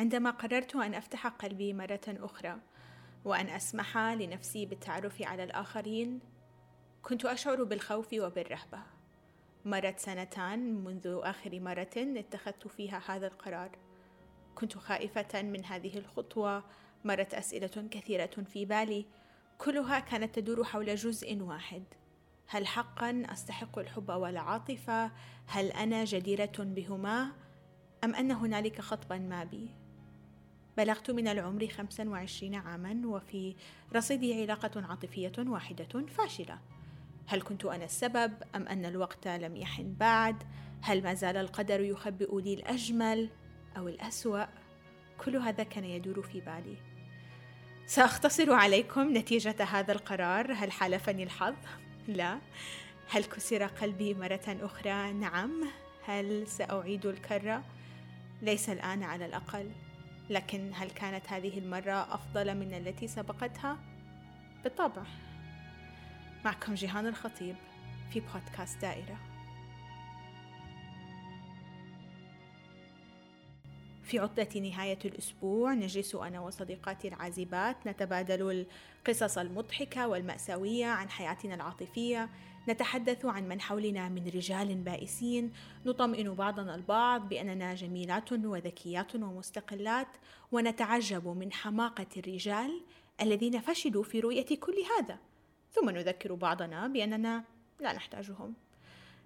عندما قررت أن أفتح قلبي مرة أخرى وأن أسمح لنفسي بالتعرف على الآخرين كنت أشعر بالخوف وبالرهبة. مرت سنتان منذ آخر مرة اتخذت فيها هذا القرار. كنت خائفة من هذه الخطوة مرت أسئلة كثيرة في بالي. كلها كانت تدور حول جزء واحد. هل حقا أستحق الحب والعاطفة؟ هل أنا جديرة بهما؟ أم أن هنالك خطبا ما بي؟ بلغت من العمر خمسا وعشرين عاما وفي رصيدي علاقة عاطفية واحدة فاشلة. هل كنت أنا السبب أم أن الوقت لم يحن بعد؟ هل ما زال القدر يخبئ لي الأجمل أو الأسوأ؟ كل هذا كان يدور في بالي. سأختصر عليكم نتيجة هذا القرار. هل حالفني الحظ؟ لا. هل كسر قلبي مرة أخرى؟ نعم. هل سأعيد الكرة؟ ليس الآن على الأقل. لكن هل كانت هذه المرة أفضل من التي سبقتها؟ بالطبع معكم جيهان الخطيب في بودكاست دائرة في عطلة نهاية الأسبوع نجلس أنا وصديقاتي العازبات نتبادل القصص المضحكة والمأساوية عن حياتنا العاطفية نتحدث عن من حولنا من رجال بائسين. نطمئن بعضنا البعض بأننا جميلات وذكيات ومستقلات ونتعجب من حماقة الرجال الذين فشلوا في رؤية كل هذا. ثم نذكر بعضنا بأننا لا نحتاجهم.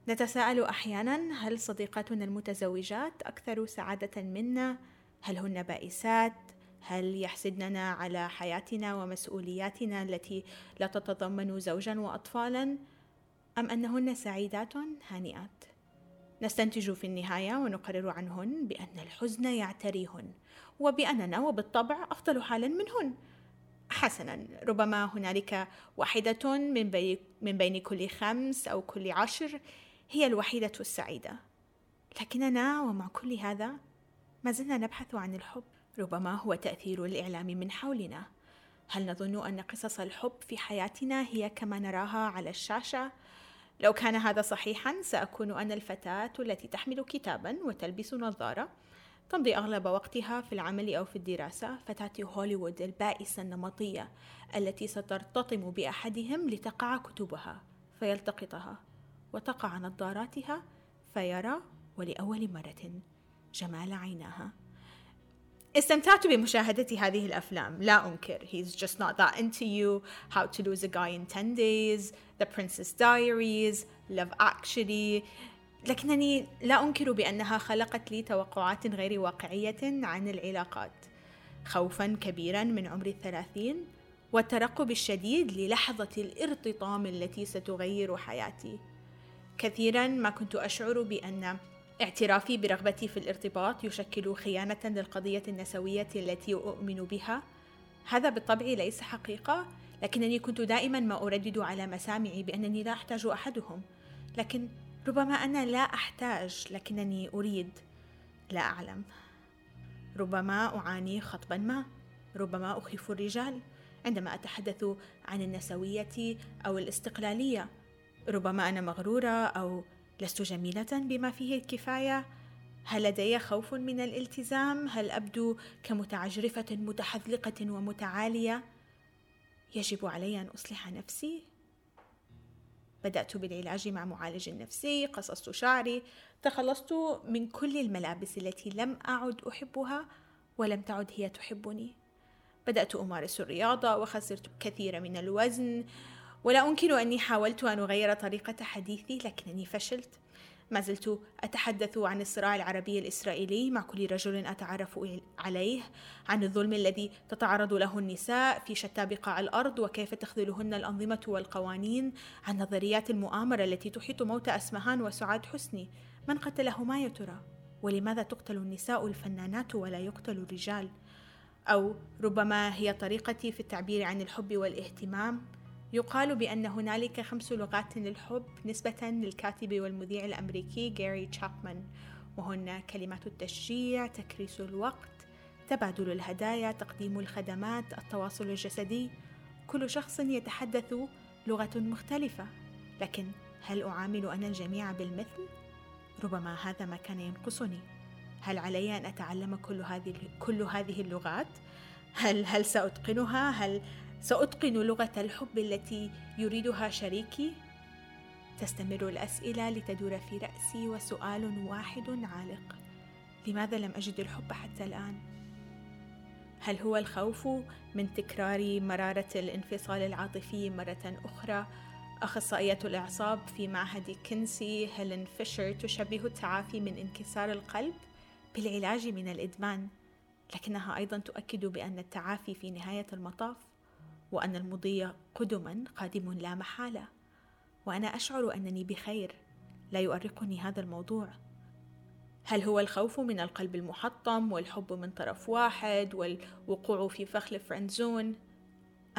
نتساءل أحيانا هل صديقاتنا المتزوجات أكثر سعادة منا؟ هل هن بائسات؟ هل يحسدننا على حياتنا ومسؤولياتنا التي لا تتضمن زوجا واطفالا؟ أم أنهن سعيدات هانئات؟ نستنتج في النهاية ونقرر عنهن بأن الحزن يعتريهن وبأننا وبالطبع أفضل حالا منهن. حسنا ربما هنالك واحدة من بين, من بين كل خمس أو كل عشر هي الوحيدة السعيدة. لكننا ومع كل هذا ما زلنا نبحث عن الحب. ربما هو تأثير الإعلام من حولنا. هل نظن أن قصص الحب في حياتنا هي كما نراها على الشاشة؟ لو كان هذا صحيحا سأكون أنا الفتاة التي تحمل كتابا وتلبس نظارة تمضي أغلب وقتها في العمل أو في الدراسة. فتاة هوليوود البائسة النمطية التي سترتطم بأحدهم لتقع كتبها فيلتقطها وتقع نظاراتها فيرى ولأول مرة جمال عيناها. استمتعت بمشاهدة هذه الأفلام. لا أنكر. He's just not that into you. How to lose a guy in 10 days The Princess Diaries Love Actually. لكنني لا أنكر بأنها خلقت لي توقعات غير واقعية عن العلاقات. خوفا كبيرا من عمر الثلاثين والترقب الشديد للحظة الارتطام التي ستغير حياتي. كثيرا ما كنت أشعر بأن اعترافي برغبتي في الارتباط يشكل خيانة للقضية النسوية التي أؤمن بها. هذا بالطبع ليس حقيقة لكنني كنت دائما ما أردد على مسامعي بأنني لا أحتاج أحدهم. لكن ربما أنا لا أحتاج لكنني أريد. لا أعلم. ربما أعاني خطبا ما. ربما أخيف الرجال. عندما أتحدث عن النسوية أو الاستقلالية ربما أنا مغرورة أو لست جميلة بما فيه الكفاية؟ هل لدي خوف من الالتزام؟ هل أبدو كمتعجرفة متحذلقة ومتعالية؟ يجب علي أن أصلح نفسي؟ بدأت بالعلاج مع معالج نفسي قصصت شعري تخلصت من كل الملابس التي لم أعد أحبها ولم تعد هي تحبني. بدأت أمارس الرياضة وخسرت كثير من الوزن ولا أنكر أني حاولت أن أغير طريقة حديثي لكنني فشلت ما زلت أتحدث عن الصراع العربي الإسرائيلي مع كل رجل أتعرف عليه عن الظلم الذي تتعرض له النساء في شتى بقاع الأرض وكيف تخذلهن الأنظمة والقوانين عن نظريات المؤامرة التي تحيط موت أسمهان وسعاد حسني من قتلهما يا ترى؟ ولماذا تقتل النساء الفنانات ولا يقتل الرجال؟ أو ربما هي طريقتي في التعبير عن الحب والاهتمام يقال بأن هنالك خمس لغات للحب نسبة للكاتب والمذيع الأمريكي جاري تشابمان وهن كلمات التشجيع تكريس الوقت تبادل الهدايا تقديم الخدمات التواصل الجسدي كل شخص يتحدث لغة مختلفة لكن هل أعامل أنا الجميع بالمثل؟ ربما هذا ما كان ينقصني هل علي أن أتعلم كل هذه كل هذه اللغات؟ هل هل سأتقنها؟ هل سأتقن لغة الحب التي يريدها شريكي؟ تستمر الأسئلة لتدور في رأسي وسؤال واحد عالق لماذا لم أجد الحب حتى الآن؟ هل هو الخوف من تكرار مرارة الانفصال العاطفي مرة أخرى؟ أخصائية الإعصاب في معهد كنسي هيلين فيشر تشبه التعافي من انكسار القلب بالعلاج من الإدمان لكنها أيضا تؤكد بأن التعافي في نهاية المطاف وأن المضي قدما قادم لا محالة وأنا أشعر أنني بخير لا يؤرقني هذا الموضوع. هل هو الخوف من القلب المحطم والحب من طرف واحد والوقوع في فخ الفرنزون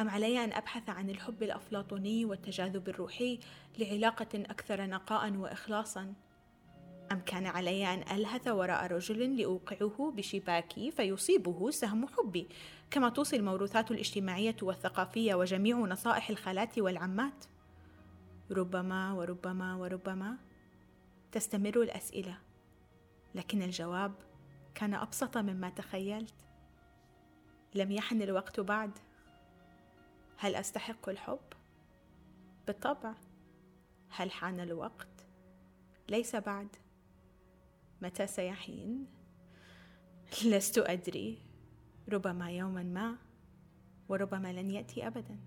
أم علي أن أبحث عن الحب الأفلاطوني والتجاذب الروحي لعلاقة أكثر نقاء وإخلاصا؟ أم كان علي أن ألهث وراء رجل لأوقعه بشباكي فيصيبه سهم حبي كما توصي الموروثات الاجتماعية والثقافية وجميع نصائح الخالات والعمات. ربما وربما وربما تستمر الأسئلة لكن الجواب كان أبسط مما تخيلت. لم يحن الوقت بعد. هل أستحق الحب؟ بالطبع. هل حان الوقت؟ ليس بعد. متى سيحين؟ لست أدري ربما يوما ما وربما لن يأتي أبدا